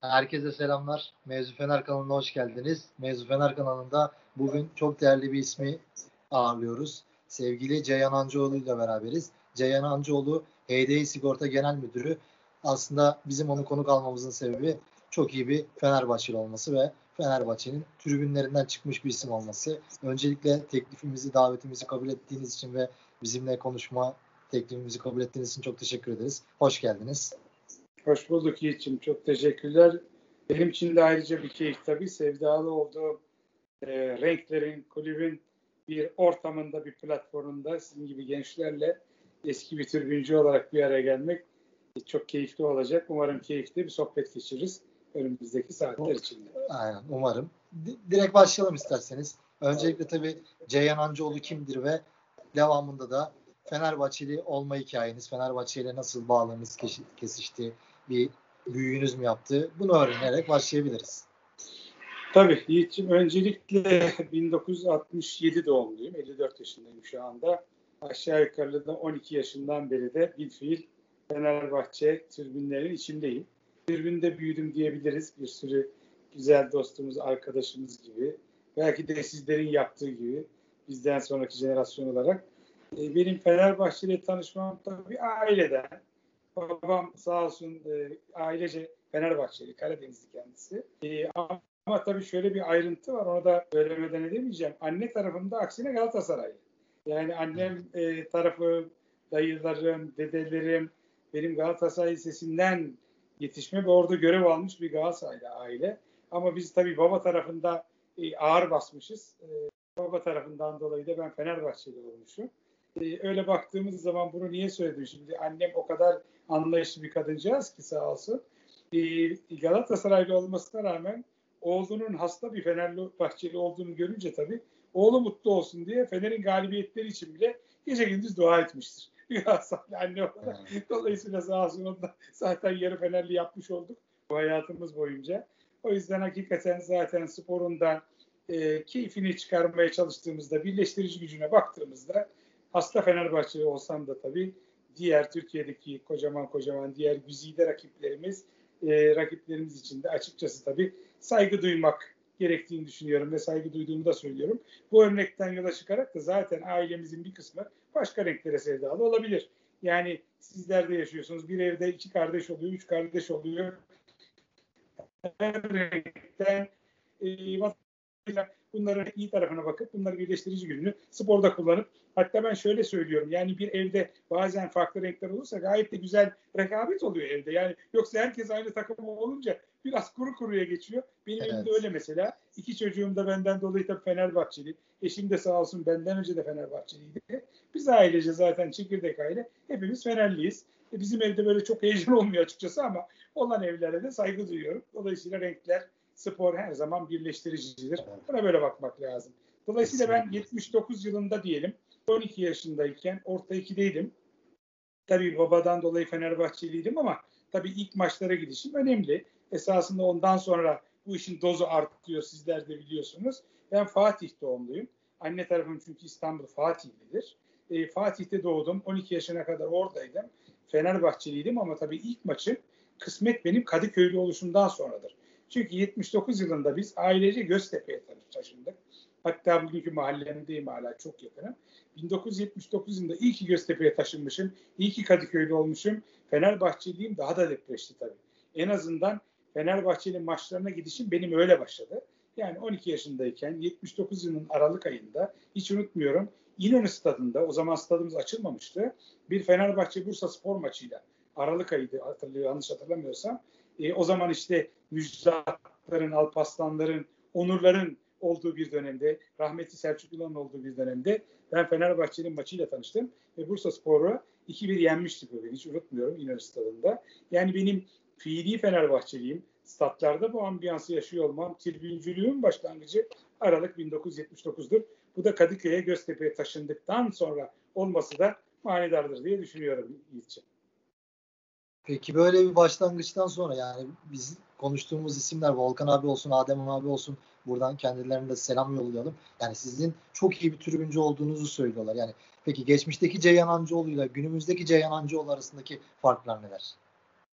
Herkese selamlar. Mevzu Fener kanalına hoş geldiniz. Mevzu Fener kanalında bugün çok değerli bir ismi ağırlıyoruz. Sevgili Ceyhan Ancıoğlu ile beraberiz. Ceyhan Ancıoğlu HDI Sigorta Genel Müdürü. Aslında bizim onu konuk almamızın sebebi çok iyi bir Fenerbahçeli olması ve Fenerbahçe'nin tribünlerinden çıkmış bir isim olması. Öncelikle teklifimizi, davetimizi kabul ettiğiniz için ve bizimle konuşma teklifimizi kabul ettiğiniz için çok teşekkür ederiz. Hoş geldiniz. Hoş bulduk Yiğit'ciğim. Çok teşekkürler. Benim için de ayrıca bir keyif tabii. Sevdalı olduğum e, renklerin, kulübün bir ortamında, bir platformunda sizin gibi gençlerle eski bir tribüncü olarak bir araya gelmek çok keyifli olacak. Umarım keyifli bir sohbet geçiririz önümüzdeki saatler içinde. Aynen umarım. Direkt başlayalım isterseniz. Öncelikle tabii Ceyhan Ancıoğlu kimdir ve devamında da Fenerbahçeli olma hikayeniz, Fenerbahçe ile nasıl bağlarınız kesişti, bir büyüğünüz mü yaptı? Bunu öğrenerek başlayabiliriz. Tabii Yiğit'ciğim öncelikle 1967 doğumluyum. 54 yaşındayım şu anda. Aşağı yukarı da 12 yaşından beri de bir fiil Fenerbahçe tribünlerin içindeyim. Tribünde büyüdüm diyebiliriz. Bir sürü güzel dostumuz, arkadaşımız gibi. Belki de sizlerin yaptığı gibi bizden sonraki jenerasyon olarak. E, benim Fenerbahçe ile tanışmam tabii aileden. Babam sağ olsun e, ailece Fenerbahçeli, Karadenizli kendisi. E, ama, tabii şöyle bir ayrıntı var. Onu da söylemeden edemeyeceğim. Anne tarafında aksine Galatasaraylı. Yani annem e, tarafı, dayılarım, dedelerim benim Galatasaray Lisesi'nden yetişme ve orada görev almış bir Galatasaraylı aile. Ama biz tabii baba tarafında e, ağır basmışız. E, baba tarafından dolayı da ben Fenerbahçeli olmuşum. E, öyle baktığımız zaman bunu niye söyledim? Şimdi annem o kadar anlayışlı bir kadıncağız ki sağ olsun. E, Galatasaraylı olmasına rağmen oğlunun hasta bir Fenerbahçeli olduğunu görünce tabii oğlu mutlu olsun diye Fener'in galibiyetleri için bile gece gündüz dua etmiştir. Galatasaray anne olarak. Dolayısıyla sağ olsun onda zaten yarı Fenerli yapmış olduk bu hayatımız boyunca. O yüzden hakikaten zaten sporundan e, keyfini çıkarmaya çalıştığımızda, birleştirici gücüne baktığımızda hasta Fenerbahçeli olsam da tabii diğer Türkiye'deki kocaman kocaman diğer güzide rakiplerimiz e, rakiplerimiz için de açıkçası tabii saygı duymak gerektiğini düşünüyorum ve saygı duyduğumu da söylüyorum. Bu örnekten yola çıkarak da zaten ailemizin bir kısmı başka renklere sevdalı olabilir. Yani sizler de yaşıyorsunuz. Bir evde iki kardeş oluyor, üç kardeş oluyor. Her renkten e, bunların iyi tarafına bakıp bunları birleştirici gücünü sporda kullanıp hatta ben şöyle söylüyorum yani bir evde bazen farklı renkler olursa gayet de güzel rekabet oluyor evde. Yani yoksa herkes aynı takım olunca biraz kuru kuruya geçiyor. Benim evet. evimde öyle mesela. İki çocuğum da benden dolayı tabii Fenerbahçeli. Eşim de sağ olsun benden önce de Fenerbahçeliydi. Biz ailece zaten çekirdek aile. Hepimiz Fenerliyiz. E bizim evde böyle çok heyecan olmuyor açıkçası ama olan evlere de saygı duyuyorum. Dolayısıyla renkler spor her zaman birleştiricidir. Buna böyle bakmak lazım. Dolayısıyla ben 79 yılında diyelim 12 yaşındayken orta 2'deydim. Tabii babadan dolayı Fenerbahçeliydim ama tabii ilk maçlara gidişim önemli. Esasında ondan sonra bu işin dozu artıyor sizler de biliyorsunuz. Ben Fatih doğumluyum. Anne tarafım çünkü İstanbul Fatihlidir. E, Fatih'te doğdum. 12 yaşına kadar oradaydım. Fenerbahçeliydim ama tabii ilk maçım kısmet benim Kadıköy'lü oluşumdan sonradır. Çünkü 79 yılında biz ailece Göztepe'ye taşındık. Hatta bugünkü mahallemdeyim hala çok yakınım. 1979 yılında iyi ki Göztepe'ye taşınmışım. İyi ki Kadıköy'de olmuşum. Fenerbahçeliyim daha da depreşti tabii. En azından Fenerbahçe'nin maçlarına gidişim benim öyle başladı. Yani 12 yaşındayken 79 yılının Aralık ayında hiç unutmuyorum İnönü stadında o zaman stadımız açılmamıştı. Bir Fenerbahçe Bursa spor maçıyla Aralık ayıydı hatırlıyor yanlış hatırlamıyorsam. E, o zaman işte Müjdatların, Alpaslanların, Onurların olduğu bir dönemde, rahmetli Selçuk Yılan'ın olduğu bir dönemde ben Fenerbahçe'nin maçıyla tanıştım ve Bursa Spor'u 2-1 yenmiştik bugün. Hiç unutmuyorum İnönü Stadı'nda. Yani benim fiili Fenerbahçeliyim. Statlarda bu ambiyansı yaşıyor olmam, tribüncülüğün başlangıcı Aralık 1979'dur. Bu da Kadıköy'e Göztepe'ye taşındıktan sonra olması da manidardır diye düşünüyorum Yiğit'ciğim. Peki böyle bir başlangıçtan sonra yani biz konuştuğumuz isimler Volkan abi olsun, Adem abi olsun buradan kendilerine de selam yollayalım. Yani sizin çok iyi bir tribüncü olduğunuzu söylüyorlar. Yani peki geçmişteki Ceyhan Ancıoğlu ile günümüzdeki Ceyhan Ancıoğlu arasındaki farklar neler?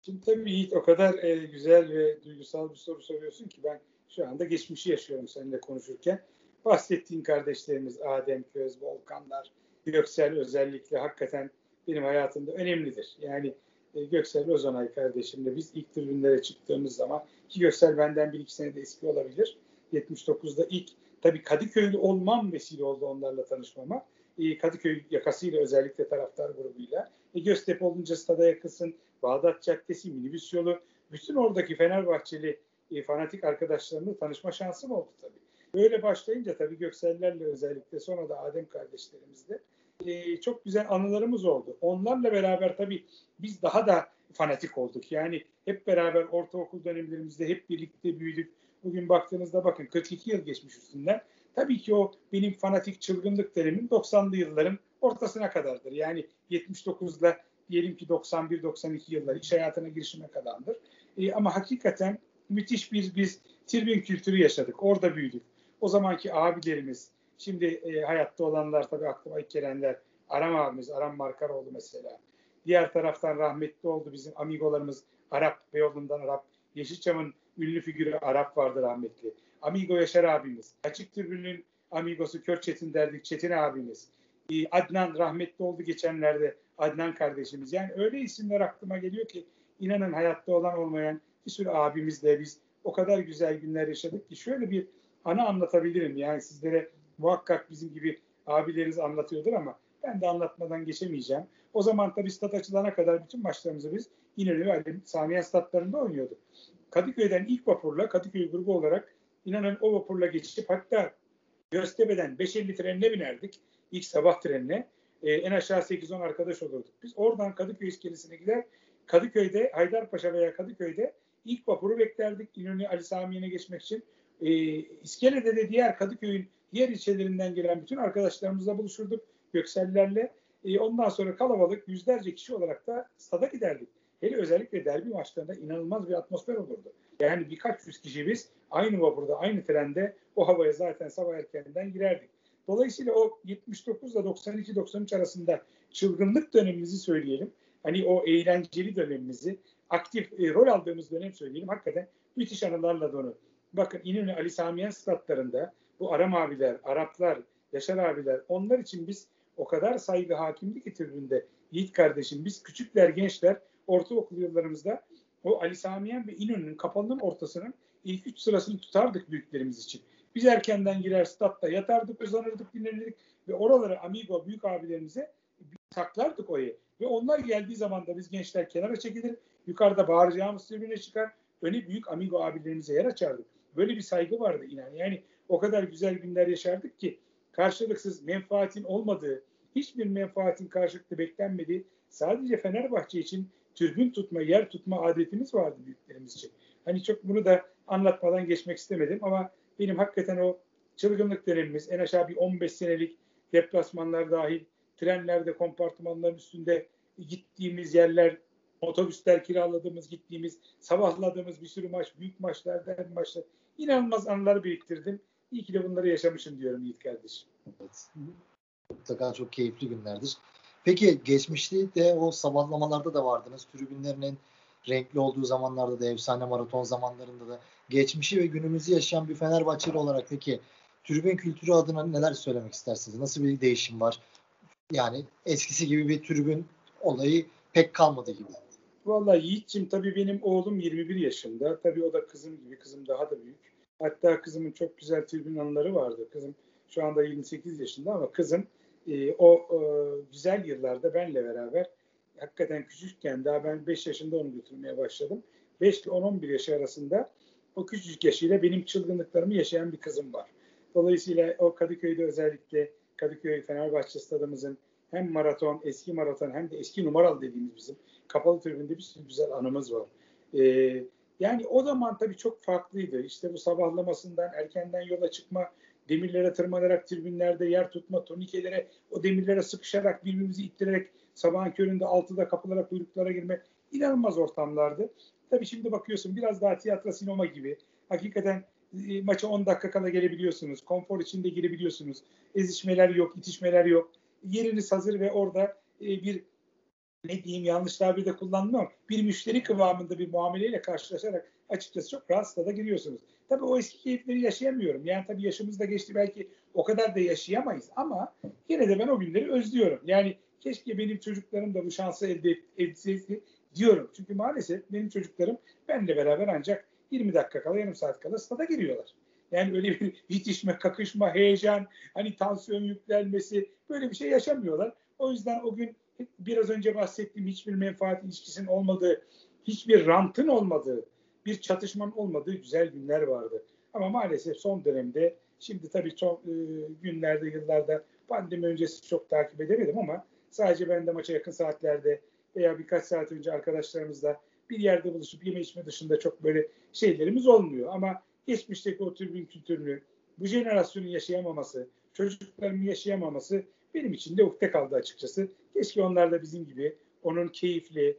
Şimdi tabii Yiğit o kadar e, güzel ve duygusal bir soru soruyorsun ki ben şu anda geçmişi yaşıyorum seninle konuşurken. Bahsettiğin kardeşlerimiz Adem Köz, Volkanlar, Göksel özellikle hakikaten benim hayatımda önemlidir. Yani e, Göksel Ozanay kardeşimle biz ilk tribünlere çıktığımız zaman ki Göksel benden bir iki sene de eski olabilir. 79'da ilk tabii Kadıköylü olmam vesile oldu onlarla tanışmama. E, Kadıköy yakasıyla özellikle taraftar grubuyla. E, Göztepe olunca stada yakınsın. Bağdat Caddesi, minibüs yolu. Bütün oradaki Fenerbahçeli e, fanatik arkadaşlarımla tanışma şansım oldu tabii. Böyle başlayınca tabii Göksellerle özellikle sonra da Adem kardeşlerimizle e, çok güzel anılarımız oldu. Onlarla beraber tabii biz daha da fanatik olduk. Yani hep beraber ortaokul dönemlerimizde hep birlikte büyüdük. Bugün baktığınızda bakın 42 yıl geçmiş üstünden. Tabii ki o benim fanatik çılgınlık dönemim 90'lı yılların ortasına kadardır. Yani 79'da diyelim ki 91-92 yıllar iş hayatına girişime kadardır. E, ama hakikaten müthiş bir biz tribün kültürü yaşadık. Orada büyüdük. O zamanki abilerimiz, şimdi e, hayatta olanlar tabii aklıma ilk gelenler Aram abimiz, Aram Markaroğlu mesela. Diğer taraftan rahmetli oldu bizim amigolarımız Arap, Beyoğlu'ndan Arap. Yeşilçam'ın ünlü figürü Arap vardı rahmetli. Amigo Yaşar abimiz. Açık Tribün'ün amigosu Kör Çetin derdik Çetin abimiz. E, Adnan rahmetli oldu geçenlerde Adnan kardeşimiz. Yani öyle isimler aklıma geliyor ki inanın hayatta olan olmayan bir sürü abimizle biz o kadar güzel günler yaşadık ki şöyle bir anı anlatabilirim. Yani sizlere muhakkak bizim gibi abileriniz anlatıyordur ama ben de anlatmadan geçemeyeceğim. O zaman tabii stat açılana kadar bütün maçlarımızı biz İnönü ve Saniye statlarında oynuyorduk. Kadıköy'den ilk vapurla Kadıköy grubu olarak inanın o vapurla geçip hatta Göztepe'den 5.50 trenine binerdik. İlk sabah trenine. Ee, en aşağı 8-10 arkadaş olurduk. Biz oradan Kadıköy iskelesine gider Kadıköy'de Haydarpaşa veya Kadıköy'de ilk vapuru beklerdik İnönü Ali Samiye'ne geçmek için. E, İskele'de de diğer Kadıköy'ün diğer ilçelerinden gelen bütün arkadaşlarımızla buluşurduk Göksellerle. E, ondan sonra kalabalık yüzlerce kişi olarak da stada giderdik. Hele özellikle derbi maçlarında inanılmaz bir atmosfer olurdu. Yani birkaç yüz kişi biz aynı vapurda, aynı trende o havaya zaten sabah erkeninden girerdik. Dolayısıyla o 79 ile 92-93 arasında çılgınlık dönemimizi söyleyelim. Hani o eğlenceli dönemimizi, aktif e, rol aldığımız dönem söyleyelim. Hakikaten müthiş anılarla dolu. Bakın İnönü Ali Samiyen statlarında bu Aram abiler, Araplar, Yaşar abiler onlar için biz o kadar saygı hakimdi ki. Yiğit kardeşim biz küçükler, gençler ortaokul yıllarımızda o Ali Samiyen ve İnönü'nün kapalının ortasının ilk üç sırasını tutardık büyüklerimiz için. Biz erkenden girer statta yatardık, uzanırdık, dinlenirdik ve oralara amigo büyük abilerimize saklardık o Ve onlar geldiği zaman da biz gençler kenara çekilir, yukarıda bağıracağımız tribüne çıkar, öne büyük amigo abilerimize yer açardık. Böyle bir saygı vardı inan. Yani o kadar güzel günler yaşardık ki karşılıksız menfaatin olmadığı, hiçbir menfaatin karşılıklı beklenmediği, sadece Fenerbahçe için türbün tutma, yer tutma adetimiz vardı büyüklerimiz için. Hani çok bunu da anlatmadan geçmek istemedim ama benim hakikaten o çılgınlık dönemimiz en aşağı bir 15 senelik deplasmanlar dahil trenlerde, kompartımanların üstünde gittiğimiz yerler, otobüsler kiraladığımız, gittiğimiz, sabahladığımız bir sürü maç, büyük maçlar, maçlar. İnanılmaz anılar biriktirdim. İyi ki de bunları yaşamışım diyorum Yiğit kardeşim. Evet. Mutlaka çok keyifli günlerdir. Peki geçmişte de o sabahlamalarda da vardınız. Tribünlerinin renkli olduğu zamanlarda da efsane maraton zamanlarında da geçmişi ve günümüzü yaşayan bir Fenerbahçeli olarak peki tribün kültürü adına neler söylemek istersiniz? Nasıl bir değişim var? Yani eskisi gibi bir tribün olayı pek kalmadı gibi. Vallahi Yiğit'ciğim tabii benim oğlum 21 yaşında. Tabii o da kızım gibi. Kızım daha da büyük. Hatta kızımın çok güzel tribün anıları vardı. Kızım şu anda 28 yaşında ama kızım e, o e, güzel yıllarda benle beraber hakikaten küçükken daha ben 5 yaşında onu götürmeye başladım. 5 ile 10-11 yaş arasında o küçücük yaşıyla benim çılgınlıklarımı yaşayan bir kızım var. Dolayısıyla o Kadıköy'de özellikle Kadıköy Fenerbahçe stadımızın hem maraton, eski maraton hem de eski numaralı dediğimiz bizim kapalı tribünde bir sürü güzel anımız var. Ee, yani o zaman tabii çok farklıydı. İşte bu sabahlamasından, erkenden yola çıkma, demirlere tırmanarak tribünlerde yer tutma, turnikelere, o demirlere sıkışarak, birbirimizi ittirerek sabahın köründe altıda kapılara, kuyruklara girme inanılmaz ortamlardı. Tabii şimdi bakıyorsun biraz daha tiyatro sinema gibi. Hakikaten e, maça 10 dakika kala gelebiliyorsunuz. Konfor içinde girebiliyorsunuz. Ezişmeler yok, itişmeler yok. Yeriniz hazır ve orada e, bir ne diyeyim yanlış tabir de kullanmam. Bir müşteri kıvamında bir muameleyle karşılaşarak açıkçası çok rahatsız da giriyorsunuz. Tabii o eski keyifleri yaşayamıyorum. Yani tabii yaşımız da geçti belki o kadar da yaşayamayız ama yine de ben o günleri özlüyorum. Yani keşke benim çocuklarım da bu şansı elde etseydi diyorum. Çünkü maalesef benim çocuklarım benimle beraber ancak 20 dakika kala yarım saat kala stada giriyorlar. Yani öyle bir bitişme, kakışma, heyecan, hani tansiyon yüklenmesi böyle bir şey yaşamıyorlar. O yüzden o gün biraz önce bahsettiğim hiçbir menfaat ilişkisinin olmadığı, hiçbir rantın olmadığı, bir çatışmanın olmadığı güzel günler vardı. Ama maalesef son dönemde, şimdi tabii son e, günlerde, yıllarda pandemi öncesi çok takip edemedim ama sadece ben de maça yakın saatlerde veya birkaç saat önce arkadaşlarımızla bir yerde buluşup yeme içme dışında çok böyle şeylerimiz olmuyor. Ama geçmişteki o tribün kültürünü, bu jenerasyonun yaşayamaması, çocukların yaşayamaması benim için de ukde kaldı açıkçası. Keşke onlar da bizim gibi onun keyifli,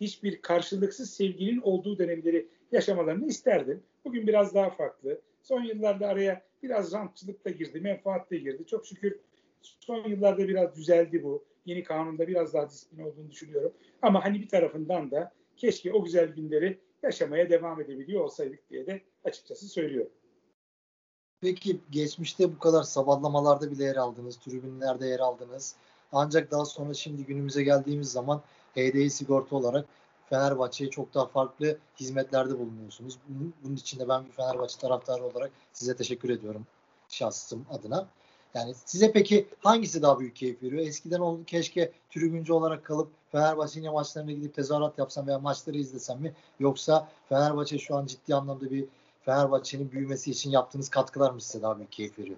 hiçbir karşılıksız sevginin olduğu dönemleri yaşamalarını isterdim. Bugün biraz daha farklı. Son yıllarda araya biraz rantçılık da girdi, menfaat da girdi. Çok şükür son yıllarda biraz düzeldi bu. Yeni kanunda biraz daha disiplin olduğunu düşünüyorum. Ama hani bir tarafından da keşke o güzel günleri yaşamaya devam edebiliyor olsaydık diye de açıkçası söylüyorum. Peki geçmişte bu kadar sabahlamalarda bile yer aldınız, tribünlerde yer aldınız. Ancak daha sonra şimdi günümüze geldiğimiz zaman HDI sigorta olarak Fenerbahçe'ye çok daha farklı hizmetlerde bulunuyorsunuz. Bunun, bunun için de ben bir Fenerbahçe taraftarı olarak size teşekkür ediyorum şahsım adına. Yani size peki hangisi daha büyük keyif veriyor? Eskiden oldu keşke tribüncü olarak kalıp Fenerbahçe'nin maçlarına gidip tezahürat yapsam veya maçları izlesem mi? Yoksa Fenerbahçe şu an ciddi anlamda bir Fenerbahçe'nin büyümesi için yaptığınız katkılar mı size daha büyük keyif veriyor?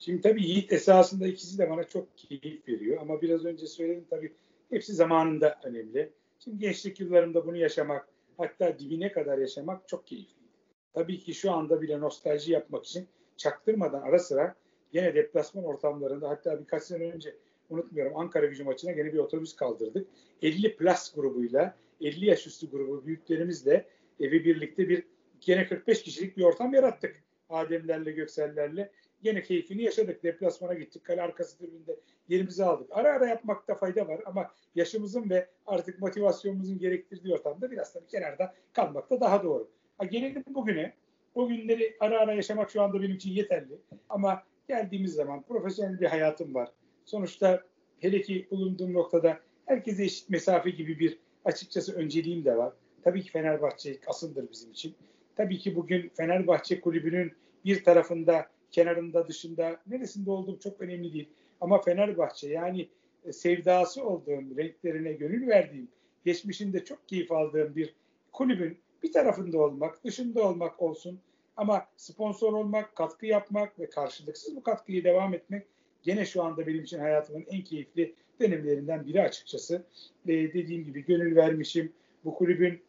Şimdi tabii Yiğit esasında ikisi de bana çok keyif veriyor. Ama biraz önce söyledim tabii hepsi zamanında önemli. Şimdi gençlik yıllarımda bunu yaşamak, hatta dibine kadar yaşamak çok keyifli. Tabii ki şu anda bile nostalji yapmak için çaktırmadan ara sıra Yine deplasman ortamlarında hatta birkaç sene önce unutmuyorum Ankara gücü maçına gene bir otobüs kaldırdık. 50 plus grubuyla 50 yaş üstü grubu büyüklerimizle evi birlikte bir gene 45 kişilik bir ortam yarattık. Ademlerle, Göksellerle. Gene keyfini yaşadık. Deplasmana gittik. Kale arkası tribünde yerimizi aldık. Ara ara yapmakta fayda var ama yaşımızın ve artık motivasyonumuzun gerektirdiği ortamda biraz tabii kenarda kalmakta daha doğru. Ha, gelelim bugüne. O günleri ara ara yaşamak şu anda benim için yeterli. Ama geldiğimiz zaman profesyonel bir hayatım var. Sonuçta hele ki bulunduğum noktada herkese eşit mesafe gibi bir açıkçası önceliğim de var. Tabii ki Fenerbahçe asıldır bizim için. Tabii ki bugün Fenerbahçe kulübünün bir tarafında, kenarında, dışında, neresinde olduğum çok önemli değil. Ama Fenerbahçe yani e, sevdası olduğum, renklerine gönül verdiğim, geçmişinde çok keyif aldığım bir kulübün bir tarafında olmak, dışında olmak olsun ama sponsor olmak, katkı yapmak ve karşılıksız bu katkıyı devam etmek gene şu anda benim için hayatımın en keyifli dönemlerinden biri açıkçası. Ee, dediğim gibi gönül vermişim. Bu kulübün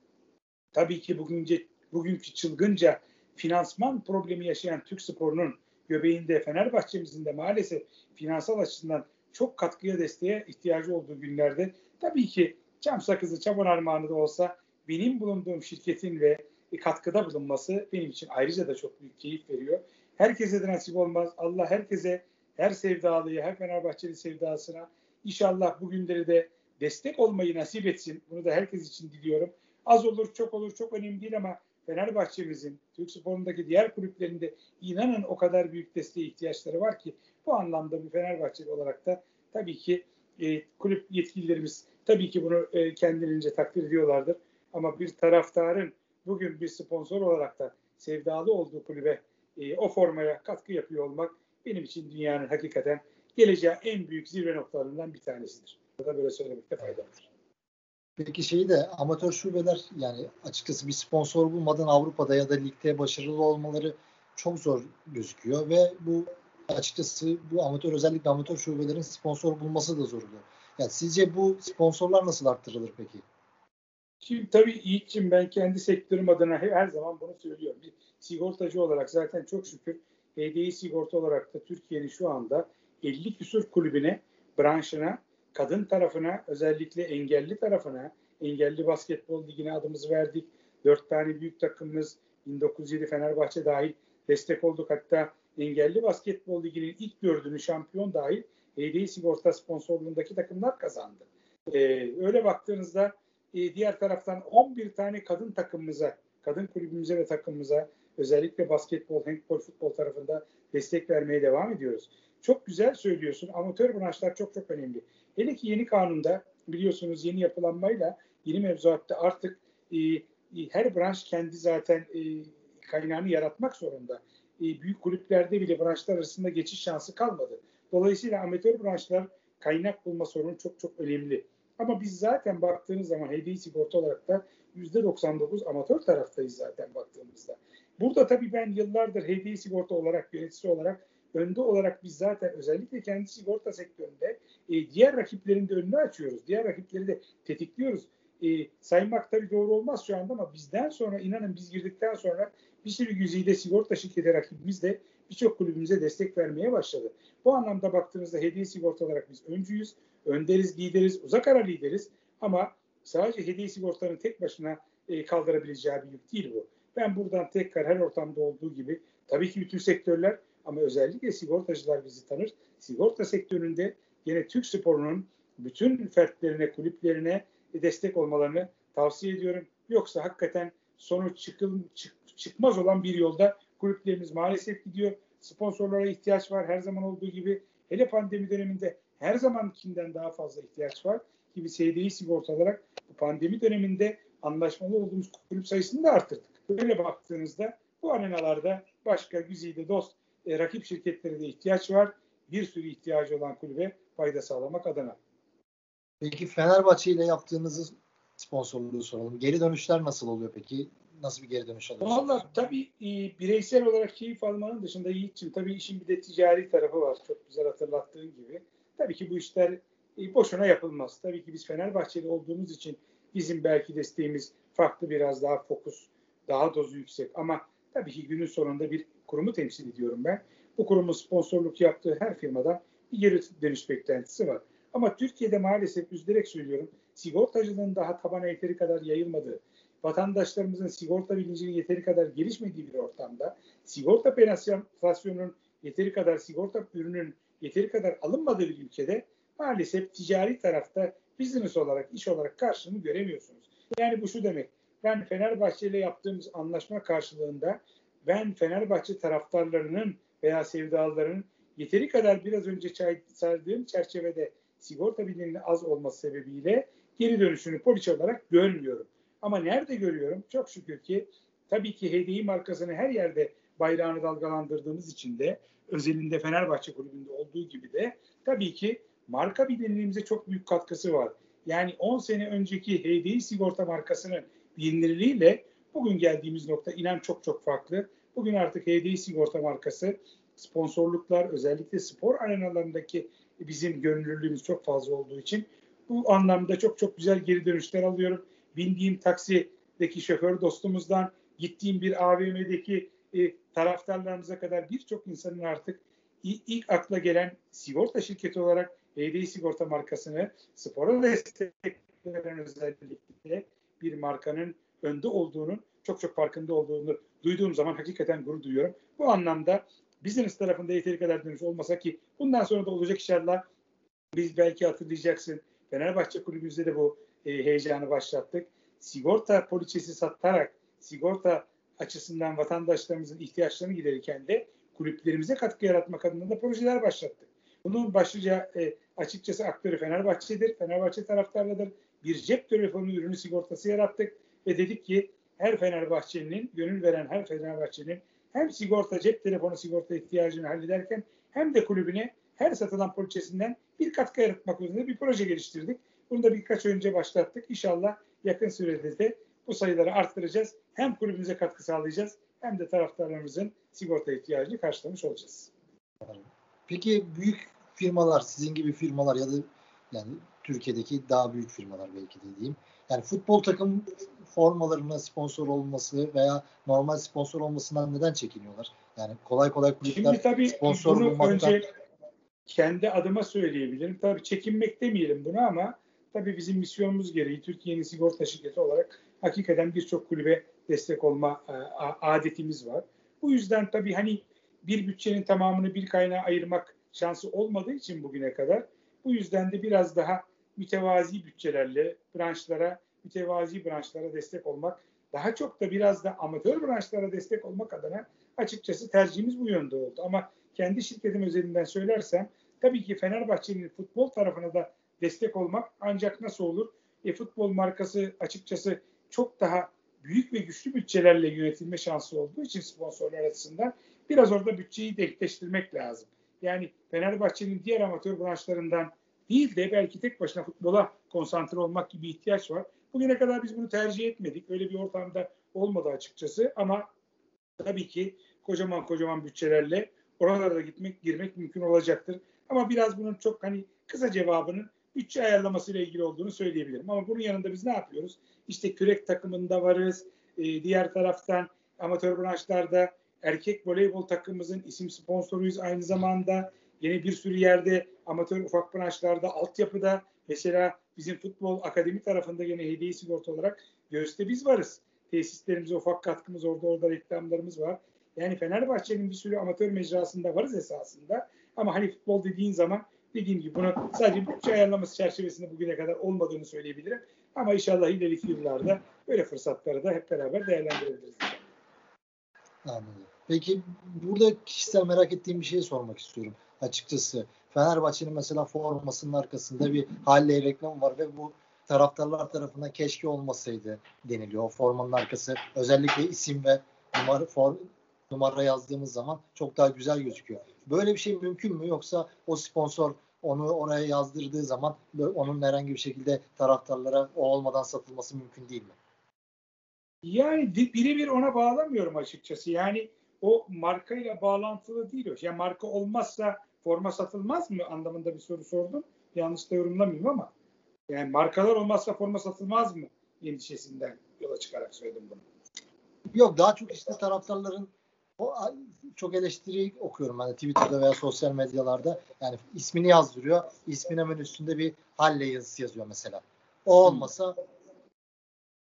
tabii ki bugünce, bugünkü çılgınca finansman problemi yaşayan Türk sporunun göbeğinde Fenerbahçe'mizin de maalesef finansal açısından çok katkıya desteğe ihtiyacı olduğu günlerde tabii ki cam sakızı çaban armağanı da olsa benim bulunduğum şirketin ve katkıda bulunması benim için ayrıca da çok büyük keyif veriyor. Herkese de nasip olmaz. Allah herkese, her sevdalıyı, her Fenerbahçeli sevdasına inşallah bu günleri de destek olmayı nasip etsin. Bunu da herkes için diliyorum. Az olur, çok olur, çok önemli değil ama Fenerbahçe'mizin, Türk sporundaki diğer kulüplerinde inanın o kadar büyük desteğe ihtiyaçları var ki bu anlamda bir Fenerbahçeli olarak da tabii ki e, kulüp yetkililerimiz tabii ki bunu e, kendilerince takdir ediyorlardır. Ama bir taraftarın bugün bir sponsor olarak da sevdalı olduğu kulübe e, o formaya katkı yapıyor olmak benim için dünyanın hakikaten geleceği en büyük zirve noktalarından bir tanesidir. Burada böyle söylemekte fayda var. Peki şeyi de amatör şubeler yani açıkçası bir sponsor bulmadan Avrupa'da ya da ligde başarılı olmaları çok zor gözüküyor ve bu açıkçası bu amatör özellikle amatör şubelerin sponsor bulması da zor oluyor. Yani sizce bu sponsorlar nasıl arttırılır peki? Şimdi tabii Yiğit'ciğim ben kendi sektörüm adına her zaman bunu söylüyorum. Bir sigortacı olarak zaten çok şükür HDI sigorta olarak da Türkiye'nin şu anda 50 küsur kulübüne, branşına, kadın tarafına, özellikle engelli tarafına, engelli basketbol ligine adımızı verdik. Dört tane büyük takımımız 1907 Fenerbahçe dahil destek olduk. Hatta engelli basketbol liginin ilk dördünü şampiyon dahil HDI sigorta sponsorluğundaki takımlar kazandı. E, öyle baktığınızda e, diğer taraftan 11 tane kadın takımımıza, kadın kulübümüze ve takımımıza özellikle basketbol, handball, futbol tarafında destek vermeye devam ediyoruz. Çok güzel söylüyorsun. Amatör branşlar çok çok önemli. Hele ki yeni kanunda biliyorsunuz yeni yapılanmayla yeni mevzuatta artık e, e, her branş kendi zaten e, kaynağını yaratmak zorunda. E, büyük kulüplerde bile branşlar arasında geçiş şansı kalmadı. Dolayısıyla amatör branşlar kaynak bulma sorunu çok çok önemli. Ama biz zaten baktığınız zaman hediye sigorta olarak da %99 amatör taraftayız zaten baktığımızda. Burada tabii ben yıllardır hediye sigorta olarak, yöneticisi olarak önde olarak biz zaten özellikle kendi sigorta sektöründe e, diğer rakiplerin de önünü açıyoruz. Diğer rakipleri de tetikliyoruz. E, saymak tabii doğru olmaz şu anda ama bizden sonra inanın biz girdikten sonra bir sürü güzide sigorta şirketi rakibimiz de birçok kulübümüze destek vermeye başladı. Bu anlamda baktığınızda hediye sigorta olarak biz öncüyüz, önderiz, lideriz, uzak ara lideriz ama sadece hediye sigortanın tek başına e, kaldırabileceği bir yük değil bu. Ben buradan tekrar her ortamda olduğu gibi tabii ki bütün sektörler ama özellikle sigortacılar bizi tanır. Sigorta sektöründe yine Türk sporunun bütün fertlerine, kulüplerine destek olmalarını tavsiye ediyorum. Yoksa hakikaten sonuç çıkıl, çık, çıkmaz olan bir yolda kulüplerimiz maalesef gidiyor. Sponsorlara ihtiyaç var her zaman olduğu gibi. Hele pandemi döneminde her zamankinden daha fazla ihtiyaç var. Ki biz HDI sigorta olarak bu pandemi döneminde anlaşmalı olduğumuz kulüp sayısını da arttırdık. Böyle baktığınızda bu arenalarda başka güzide dost e, rakip şirketlere de ihtiyaç var. Bir sürü ihtiyacı olan kulübe fayda sağlamak adına. Peki Fenerbahçe ile yaptığınız sponsorluğu soralım. Geri dönüşler nasıl oluyor peki? Nasıl bir geri dönüş alıyorsunuz? Valla tabii e, bireysel olarak keyif almanın dışında Yiğit'ciğim tabii işin bir de ticari tarafı var. Çok güzel hatırlattığın gibi. Tabii ki bu işler e, boşuna yapılmaz. Tabii ki biz Fenerbahçeli olduğumuz için bizim belki desteğimiz farklı biraz daha fokus, daha dozu yüksek. Ama tabii ki günün sonunda bir kurumu temsil ediyorum ben. Bu kurumun sponsorluk yaptığı her firmadan bir geri dönüş beklentisi var. Ama Türkiye'de maalesef üzülerek söylüyorum sigortacılığın daha tabana yeteri kadar yayılmadığı, vatandaşlarımızın sigorta bilincinin yeteri kadar gelişmediği bir ortamda sigorta penetrasyonunun yeteri kadar sigorta ürünün yeteri kadar alınmadığı bir ülkede maalesef ticari tarafta business olarak, iş olarak karşılığını göremiyorsunuz. Yani bu şu demek. Ben Fenerbahçe ile yaptığımız anlaşma karşılığında ben Fenerbahçe taraftarlarının veya sevdalılarının yeteri kadar biraz önce saydığım çerçevede sigorta biliminin az olması sebebiyle geri dönüşünü poliçe olarak görmüyorum. Ama nerede görüyorum? Çok şükür ki tabii ki HDI markasını her yerde bayrağını dalgalandırdığımız için de özelinde Fenerbahçe kulübünde olduğu gibi de tabii ki marka bilinirliğimize çok büyük katkısı var. Yani 10 sene önceki HDI sigorta markasının bilinirliğiyle bugün geldiğimiz nokta inan çok çok farklı. Bugün artık HDI sigorta markası sponsorluklar özellikle spor arenalarındaki bizim gönüllülüğümüz çok fazla olduğu için bu anlamda çok çok güzel geri dönüşler alıyorum. Bindiğim taksideki şoför dostumuzdan, gittiğim bir AVM'deki e, taraftarlarımıza kadar birçok insanın artık ilk, akla gelen sigorta şirketi olarak HDI sigorta markasını spora destekleyen özellikle bir markanın önde olduğunun çok çok farkında olduğunu duyduğum zaman hakikaten gurur duyuyorum. Bu anlamda business tarafında yeteri kadar dönüş olmasa ki bundan sonra da olacak inşallah biz belki hatırlayacaksın Fenerbahçe kulübümüzde de bu e, heyecanı başlattık. Sigorta poliçesi satarak sigorta açısından vatandaşlarımızın ihtiyaçlarını giderirken de kulüplerimize katkı yaratmak adına da projeler başlattık. Bunun başlıca e, açıkçası aktörü Fenerbahçe'dir. Fenerbahçe taraftarıdır. Bir cep telefonu ürünü sigortası yarattık ve dedik ki her Fenerbahçeli'nin, gönül veren her Fenerbahçeli'nin hem sigorta, cep telefonu sigorta ihtiyacını hallederken hem de kulübüne her satılan poliçesinden bir katkı yaratmak üzere bir proje geliştirdik. Bunu da birkaç önce başlattık. İnşallah yakın sürede de bu sayıları arttıracağız. Hem kulübümüze katkı sağlayacağız hem de taraftarlarımızın sigorta ihtiyacını karşılamış olacağız. Peki büyük firmalar, sizin gibi firmalar ya da yani Türkiye'deki daha büyük firmalar belki de diyeyim. Yani futbol takım formalarına sponsor olması veya normal sponsor olmasından neden çekiniyorlar? Yani kolay kolay kulüpler Şimdi tabii sponsor bunu bulmaktan... önce kendi adıma söyleyebilirim. Tabii çekinmek demeyelim bunu ama tabii bizim misyonumuz gereği Türkiye'nin sigorta şirketi olarak hakikaten birçok kulübe destek olma e, adetimiz var. Bu yüzden tabii hani bir bütçenin tamamını bir kaynağa ayırmak şansı olmadığı için bugüne kadar bu yüzden de biraz daha mütevazi bütçelerle branşlara, mütevazi branşlara destek olmak, daha çok da biraz da amatör branşlara destek olmak adına açıkçası tercihimiz bu yönde oldu. Ama kendi şirketim özelinden söylersem tabii ki Fenerbahçe'nin futbol tarafına da destek olmak ancak nasıl olur? E, futbol markası açıkçası çok daha büyük ve güçlü bütçelerle yönetilme şansı olduğu için sponsorlar açısından biraz orada bütçeyi denkleştirmek lazım. Yani Fenerbahçe'nin diğer amatör branşlarından değil de belki tek başına futbola konsantre olmak gibi ihtiyaç var. Bugüne kadar biz bunu tercih etmedik. Öyle bir ortamda olmadı açıkçası ama tabii ki kocaman kocaman bütçelerle oralara gitmek, girmek mümkün olacaktır. Ama biraz bunun çok hani kısa cevabının bütçe ayarlaması ile ilgili olduğunu söyleyebilirim. Ama bunun yanında biz ne yapıyoruz? İşte kürek takımında varız. Ee, diğer taraftan amatör branşlarda erkek voleybol takımımızın isim sponsoruyuz aynı zamanda. Yine bir sürü yerde amatör ufak branşlarda, altyapıda mesela bizim futbol akademi tarafında yine hediye sigorta olarak göğüste biz varız. Tesislerimize ufak katkımız orada orada reklamlarımız var. Yani Fenerbahçe'nin bir sürü amatör mecrasında varız esasında. Ama hani futbol dediğin zaman dediğim gibi bunu sadece bütçe ayarlaması çerçevesinde bugüne kadar olmadığını söyleyebilirim. Ama inşallah ileriki yıllarda böyle fırsatları da hep beraber değerlendirebiliriz. Anladım. Peki burada kişisel merak ettiğim bir şey sormak istiyorum açıkçası. Fenerbahçe'nin mesela formasının arkasında bir Halley reklam var ve bu taraftarlar tarafından keşke olmasaydı deniliyor. O formanın arkası özellikle isim ve numara, for, numara yazdığımız zaman çok daha güzel gözüküyor. Böyle bir şey mümkün mü yoksa o sponsor onu oraya yazdırdığı zaman onun herhangi bir şekilde taraftarlara o olmadan satılması mümkün değil mi? Yani birebir ona bağlamıyorum açıkçası. Yani o markayla bağlantılı değil. Yani marka olmazsa forma satılmaz mı anlamında bir soru sordum. Yanlış da yorumlamıyorum ama yani markalar olmazsa forma satılmaz mı endişesinden yola çıkarak söyledim bunu. Yok daha çok işte taraftarların o çok eleştiri okuyorum de Twitter'da veya sosyal medyalarda. Yani ismini yazdırıyor. İsmin hemen üstünde bir halle yazısı yazıyor mesela. O olmasa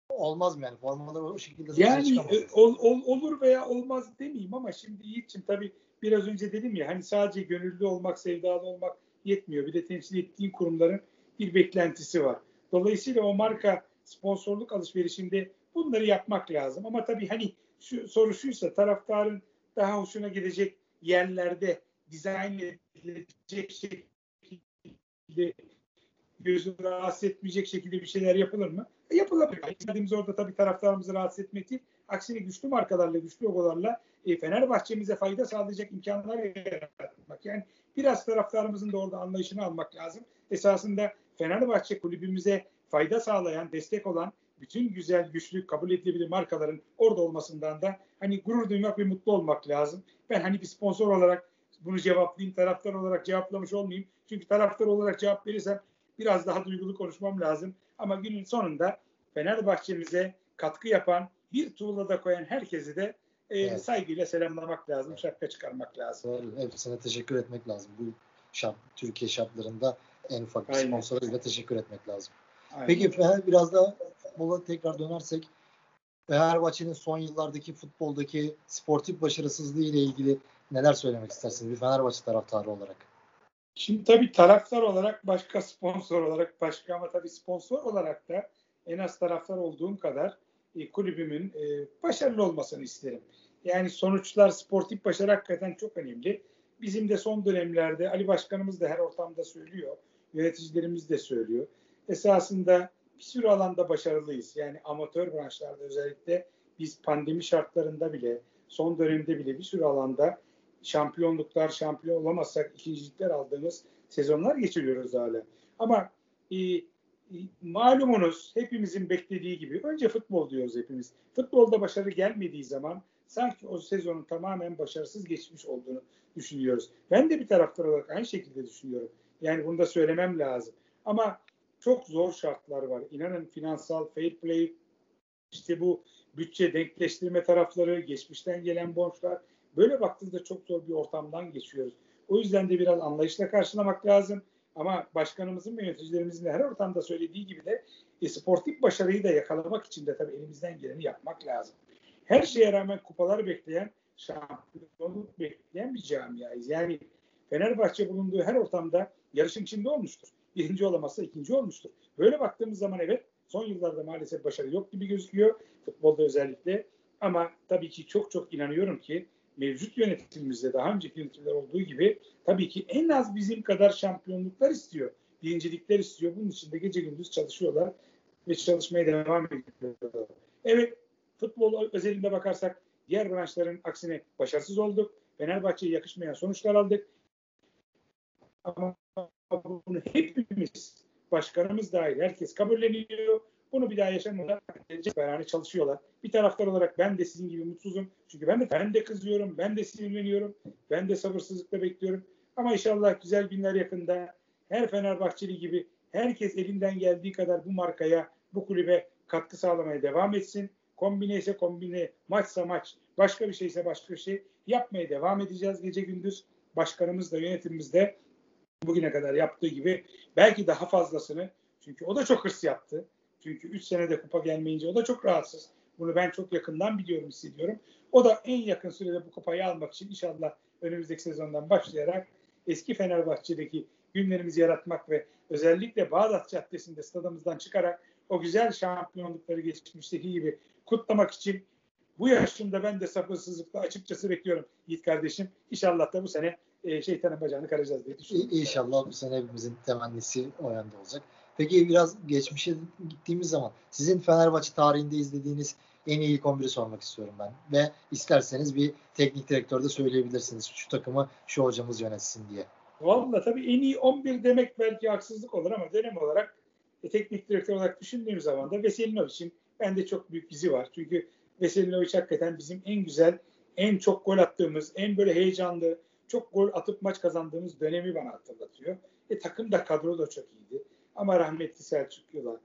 olmaz mı yani formalar o şekilde yani e, ol, ol, olur veya olmaz demeyeyim ama şimdi Yiğit'ciğim tabii biraz önce dedim ya hani sadece gönüllü olmak sevdalı olmak yetmiyor bir de temsil ettiğin kurumların bir beklentisi var. Dolayısıyla o marka sponsorluk alışverişinde bunları yapmak lazım ama tabii hani şu soru şuysa taraftarın daha hoşuna gidecek yerlerde dizayn edilecek şekilde gözünü rahatsız etmeyecek şekilde bir şeyler yapılır mı? Yapılabilir. İstediğimiz orada tabii taraftarımızı rahatsız etmek değil. Aksine güçlü markalarla, güçlü logolarla e, Fenerbahçe'mize fayda sağlayacak imkanlar yaratmak. Yani biraz taraftarımızın da orada anlayışını almak lazım. Esasında Fenerbahçe kulübümüze fayda sağlayan, destek olan bütün güzel, güçlü, kabul edilebilir markaların orada olmasından da hani gurur duymak ve mutlu olmak lazım. Ben hani bir sponsor olarak bunu cevaplayayım, taraftar olarak cevaplamış olmayayım. Çünkü taraftar olarak cevap verirsem biraz daha duygulu konuşmam lazım. Ama günün sonunda Fenerbahçe'mize katkı yapan, bir tuğla da koyan herkesi de e, evet. saygıyla selamlamak lazım, şapka çıkarmak lazım. Doğru. Hepsine teşekkür etmek lazım. Bu şart, Türkiye şartlarında en ufak bir sponsoruyla teşekkür etmek lazım. Aynen. Peki biraz da futbola tekrar dönersek Fenerbahçe'nin son yıllardaki futboldaki sportif başarısızlığı ile ilgili neler söylemek istersiniz bir Fenerbahçe taraftarı olarak? Şimdi tabii taraftar olarak başka sponsor olarak başka ama tabii sponsor olarak da en az taraftar olduğum kadar e, kulübümün e, başarılı olmasını isterim. Yani sonuçlar sportif başarı hakikaten çok önemli. Bizim de son dönemlerde Ali Başkanımız da her ortamda söylüyor. Yöneticilerimiz de söylüyor. Esasında bir sürü alanda başarılıyız. Yani amatör branşlarda özellikle biz pandemi şartlarında bile son dönemde bile bir sürü alanda şampiyonluklar, şampiyon olamazsak ikincilikler aldığımız sezonlar geçiriyoruz hala. Ama e, e, malumunuz hepimizin beklediği gibi önce futbol diyoruz hepimiz. Futbolda başarı gelmediği zaman sanki o sezonun tamamen başarısız geçmiş olduğunu düşünüyoruz. Ben de bir taraftar olarak aynı şekilde düşünüyorum. Yani bunu da söylemem lazım. Ama çok zor şartlar var. İnanın finansal fair play, işte bu bütçe denkleştirme tarafları, geçmişten gelen borçlar. Böyle baktığınızda çok zor bir ortamdan geçiyoruz. O yüzden de biraz anlayışla karşılamak lazım. Ama başkanımızın ve yöneticilerimizin her ortamda söylediği gibi de e, sportif başarıyı da yakalamak için de tabii elimizden geleni yapmak lazım. Her şeye rağmen kupalar bekleyen, şampiyonluk bekleyen bir camiayız. Yani Fenerbahçe bulunduğu her ortamda yarışın içinde olmuştur. birinci olamazsa ikinci olmuştur. Böyle baktığımız zaman evet son yıllarda maalesef başarı yok gibi gözüküyor. Futbolda özellikle. Ama tabii ki çok çok inanıyorum ki mevcut yönetimimizde daha önceki yönetimler olduğu gibi tabii ki en az bizim kadar şampiyonluklar istiyor. Birincilikler istiyor. Bunun için de gece gündüz çalışıyorlar ve çalışmaya devam ediyorlar. Evet futbol özelinde bakarsak diğer branşların aksine başarısız olduk. Fenerbahçe'ye yakışmayan sonuçlar aldık. Ama bunu hepimiz, başkanımız dahil herkes kabulleniyor. Bunu bir daha yaşamadan beraber çalışıyorlar. Bir taraftar olarak ben de sizin gibi mutsuzum. Çünkü ben de ben de kızıyorum, ben de sinirleniyorum, ben de sabırsızlıkla bekliyorum. Ama inşallah güzel günler yakında her Fenerbahçeli gibi herkes elinden geldiği kadar bu markaya, bu kulübe katkı sağlamaya devam etsin. Kombine ise kombine, maçsa maç, başka bir şeyse başka bir şey yapmaya devam edeceğiz gece gündüz. Başkanımız da yönetimimiz de bugüne kadar yaptığı gibi belki daha fazlasını çünkü o da çok hırs yaptı. Çünkü 3 senede kupa gelmeyince o da çok rahatsız. Bunu ben çok yakından biliyorum, hissediyorum. O da en yakın sürede bu kupayı almak için inşallah önümüzdeki sezondan başlayarak eski Fenerbahçe'deki günlerimizi yaratmak ve özellikle Bağdat Caddesi'nde stadımızdan çıkarak o güzel şampiyonlukları geçmişteki gibi kutlamak için bu yaşımda ben de sabırsızlıkla açıkçası bekliyorum Yiğit kardeşim. İnşallah da bu sene e, şeytanın bacağını karacağız diye düşünüyorum. İnşallah bu sene hepimizin temennisi o yönde olacak. Peki biraz geçmişe gittiğimiz zaman sizin Fenerbahçe tarihinde izlediğiniz en iyi ilk 11'i sormak istiyorum ben. Ve isterseniz bir teknik direktör de söyleyebilirsiniz. Şu takımı şu hocamız yönetsin diye. Valla tabii en iyi 11 demek belki haksızlık olur ama dönem olarak e, teknik direktör olarak düşündüğüm zaman da Veselinovic'in bende çok büyük izi var. Çünkü Veselinovic hakikaten bizim en güzel, en çok gol attığımız, en böyle heyecanlı, çok gol atıp maç kazandığımız dönemi bana hatırlatıyor. E, takım da kadro da çok iyiydi. Ama rahmetli Selçuklular.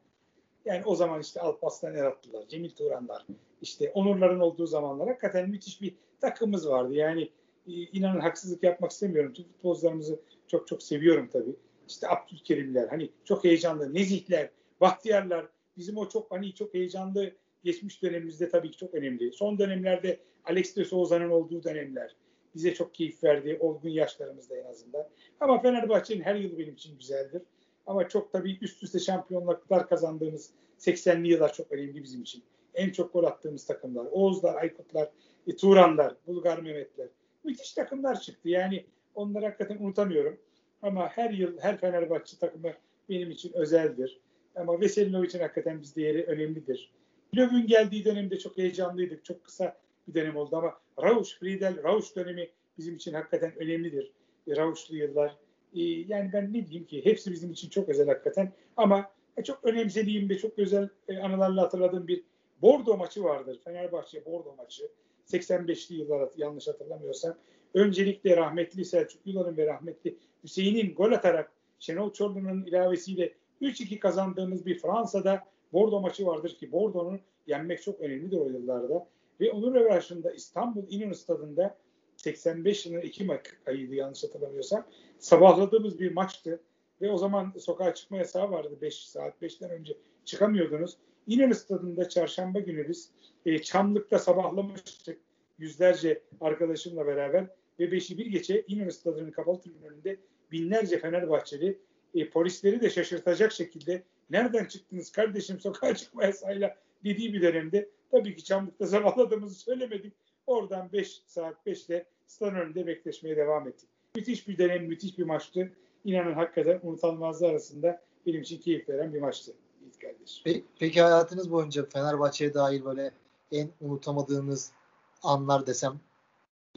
Yani o zaman işte Alpaslan Eratlılar, Cemil Turanlar, işte Onurların olduğu zamanlar hakikaten müthiş bir takımımız vardı. Yani e, inanın haksızlık yapmak istemiyorum. Futbolcularımızı çok çok seviyorum tabii. İşte Abdülkerimler, hani çok heyecanlı, Nezihler, Bahtiyarlar, bizim o çok hani çok heyecanlı geçmiş dönemimizde tabii ki çok önemli. Son dönemlerde Alex de Souza'nın olduğu dönemler bize çok keyif verdi. Olgun yaşlarımızda en azından. Ama Fenerbahçe'nin her yılı benim için güzeldir. Ama çok tabii üst üste şampiyonluklar kazandığımız 80'li yıllar çok önemli bizim için. En çok gol attığımız takımlar. Oğuzlar, Aykutlar, e, Turanlar, Bulgar Mehmetler. Müthiş takımlar çıktı. Yani onları hakikaten unutamıyorum. Ama her yıl her Fenerbahçe takımı benim için özeldir. Ama Veselinovic'in hakikaten bizde yeri önemlidir. Löw'ün geldiği dönemde çok heyecanlıydık. Çok kısa bir dönem oldu ama Rausch, Friedel, Rausch dönemi bizim için hakikaten önemlidir. E, Rausch'lu yıllar. E, yani ben ne diyeyim ki hepsi bizim için çok özel hakikaten. Ama e, çok önemsediğim ve çok özel e, anılarla hatırladığım bir Bordo maçı vardır. Fenerbahçe Bordo maçı. 85'li yıllar yanlış hatırlamıyorsam. Öncelikle rahmetli Selçuk Yılan'ın ve rahmetli Hüseyin'in gol atarak Şenol Çorlu'nun ilavesiyle 3-2 kazandığımız bir Fransa'da Bordo maçı vardır ki Bordo'nun yenmek çok önemlidir o yıllarda. Ve onun rövanşında İstanbul İnönü Stadı'nda 85 yılının Ekim ayıydı yanlış hatırlamıyorsam. Sabahladığımız bir maçtı. Ve o zaman sokağa çıkma yasağı vardı 5 saat 5'ten önce çıkamıyordunuz. İnönü Stadı'nda çarşamba günü biz e, Çamlık'ta sabahlamıştık yüzlerce arkadaşımla beraber ve 5'i bir geçe İnönü Stadı'nın kapalı tribün önünde binlerce Fenerbahçeli e, polisleri de şaşırtacak şekilde nereden çıktınız kardeşim sokağa çıkma yasayla dediği bir dönemde tabii ki Çamlık'ta sabahladığımızı söylemedik. Oradan 5 saat 5'te stadın önünde bekleşmeye devam ettik. Müthiş bir dönem, müthiş bir maçtı. İnanın hakikaten unutanmazlar arasında benim için keyif veren bir maçtı. Peki, peki hayatınız boyunca Fenerbahçe'ye dair böyle en unutamadığınız anlar desem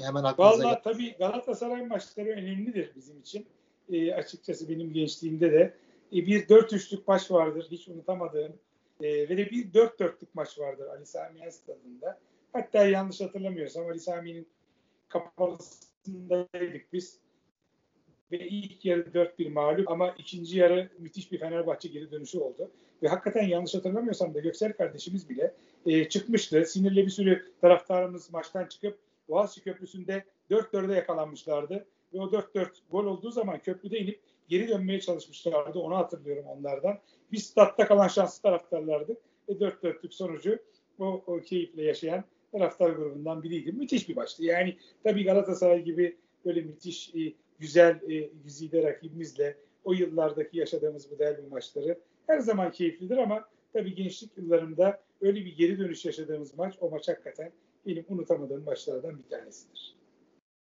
hemen aklınıza Vallahi tabii Galatasaray maçları önemlidir bizim için. E, açıkçası benim gençliğimde de e, bir 4-3'lük maç vardır hiç unutamadığım. E, ve de bir 4-4'lük maç vardır Ali Sami Yen stadında. Hatta yanlış hatırlamıyorsam Ali Sami'nin kapalısındaydık biz. Ve ilk yarı 4-1 mağlup ama ikinci yarı müthiş bir Fenerbahçe geri dönüşü oldu. Ve hakikaten yanlış hatırlamıyorsam da Göksel kardeşimiz bile e, çıkmıştı. Sinirli bir sürü taraftarımız maçtan çıkıp Boğaziçi Köprüsü'nde 4-4'e yakalanmışlardı. Ve o 4-4 gol olduğu zaman köprüde inip geri dönmeye çalışmışlardı. Onu hatırlıyorum onlardan. Biz statta kalan şanslı taraftarlardık. Ve 4-4'lük sonucu o, o keyifle yaşayan taraftar grubundan biriydi. Müthiş bir maçtı. Yani tabii Galatasaray gibi böyle müthiş e, güzel e, güzide rakibimizle o yıllardaki yaşadığımız bu derbi maçları her zaman keyiflidir ama tabii gençlik yıllarımda öyle bir geri dönüş yaşadığımız maç o maç hakikaten benim unutamadığım maçlardan bir tanesidir.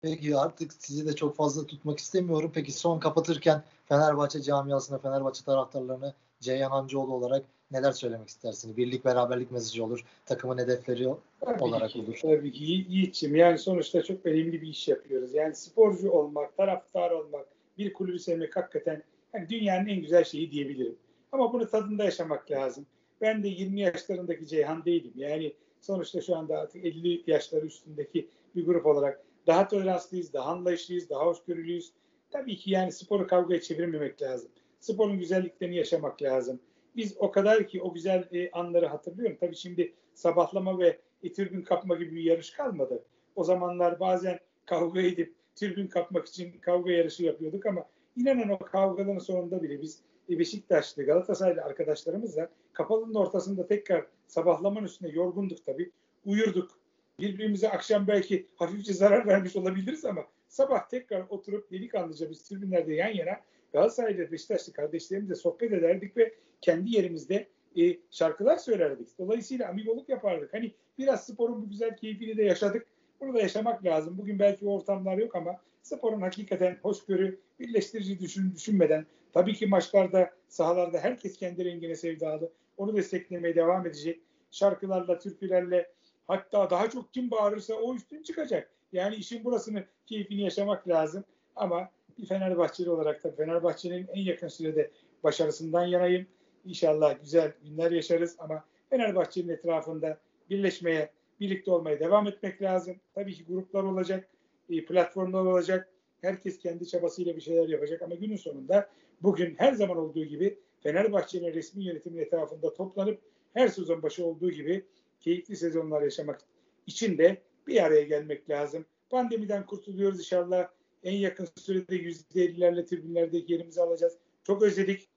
Peki artık sizi de çok fazla tutmak istemiyorum. Peki son kapatırken Fenerbahçe camiasına, Fenerbahçe taraftarlarına Ceyhan Hancıoğlu olarak neler söylemek istersiniz? Birlik beraberlik mesajı olur, takımın hedefleri Tabii olarak ki, olur. Tabii ki Yi- Yiğit'ciğim yani sonuçta çok önemli bir iş yapıyoruz. Yani sporcu olmak, taraftar olmak, bir kulübü sevmek hakikaten yani dünyanın en güzel şeyi diyebilirim. Ama bunu tadında yaşamak lazım. Ben de 20 yaşlarındaki Ceyhan değilim. Yani sonuçta şu anda artık 50 yaşları üstündeki bir grup olarak daha toleranslıyız, daha anlayışlıyız, daha hoşgörülüyüz. Tabii ki yani sporu kavgaya çevirmemek lazım. Sporun güzelliklerini yaşamak lazım. Biz o kadar ki o güzel e, anları hatırlıyorum. Tabii şimdi sabahlama ve e, tribün kapma gibi bir yarış kalmadı. O zamanlar bazen kavga edip tribün kapmak için kavga yarışı yapıyorduk ama inanın o kavgaların sonunda bile biz e, Beşiktaşlı Galatasaraylı arkadaşlarımızla kapalının ortasında tekrar sabahlamanın üstüne yorgunduk tabii. Uyurduk. Birbirimize akşam belki hafifçe zarar vermiş olabiliriz ama sabah tekrar oturup delikanlıca biz tribünlerde yan yana Galatasaraylı Beşiktaşlı kardeşlerimizle sohbet ederdik ve kendi yerimizde e, şarkılar söylerdik. Dolayısıyla amigoluk yapardık. Hani biraz sporun bu güzel keyfini de yaşadık. Bunu da yaşamak lazım. Bugün belki o ortamlar yok ama sporun hakikaten hoşgörü, birleştirici düşün, düşünmeden tabii ki maçlarda, sahalarda herkes kendi rengine sevdalı. Onu desteklemeye devam edecek. Şarkılarla, türkülerle hatta daha çok kim bağırırsa o üstün çıkacak. Yani işin burasını, keyfini yaşamak lazım. Ama bir Fenerbahçeli olarak da Fenerbahçe'nin en yakın sürede başarısından yanayım. İnşallah güzel günler yaşarız ama Fenerbahçe'nin etrafında birleşmeye, birlikte olmaya devam etmek lazım. Tabii ki gruplar olacak, e, platformlar olacak. Herkes kendi çabasıyla bir şeyler yapacak ama günün sonunda bugün her zaman olduğu gibi Fenerbahçe'nin resmi yönetimin etrafında toplanıp her sezon başı olduğu gibi keyifli sezonlar yaşamak için de bir araya gelmek lazım. Pandemiden kurtuluyoruz inşallah. En yakın sürede %50'lerle tribünlerdeki yerimizi alacağız. Çok özledik.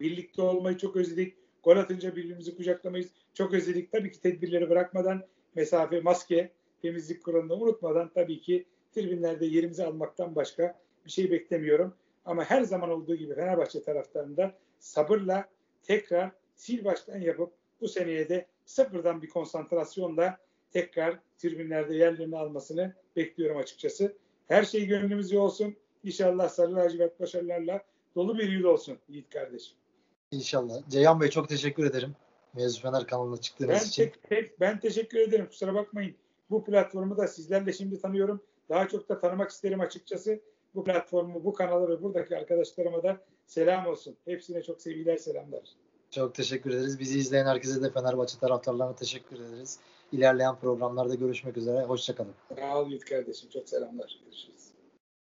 Birlikte olmayı çok özledik. Gol atınca birbirimizi kucaklamayız. Çok özledik. Tabii ki tedbirleri bırakmadan mesafe, maske, temizlik kuralını unutmadan tabii ki tribünlerde yerimizi almaktan başka bir şey beklemiyorum. Ama her zaman olduğu gibi Fenerbahçe taraftarında sabırla tekrar sil baştan yapıp bu seneye de sıfırdan bir konsantrasyonla tekrar tribünlerde yerlerini almasını bekliyorum açıkçası. Her şey gönlümüzce olsun. İnşallah sarı lacivert başarılarla dolu bir yıl olsun Yiğit kardeşim. İnşallah. Ceyhan Bey çok teşekkür ederim. Mevzu Fener kanalına çıktığınız Ben, için. tek, tek, ben teşekkür ederim. Kusura bakmayın. Bu platformu da sizlerle şimdi tanıyorum. Daha çok da tanımak isterim açıkçası. Bu platformu, bu kanalı ve buradaki arkadaşlarıma da selam olsun. Hepsine çok sevgiler, selamlar. Çok teşekkür ederiz. Bizi izleyen herkese de Fenerbahçe taraftarlarına teşekkür ederiz. İlerleyen programlarda görüşmek üzere. Hoşçakalın. Sağ ol Yiğit kardeşim. Çok selamlar. Görüşürüz.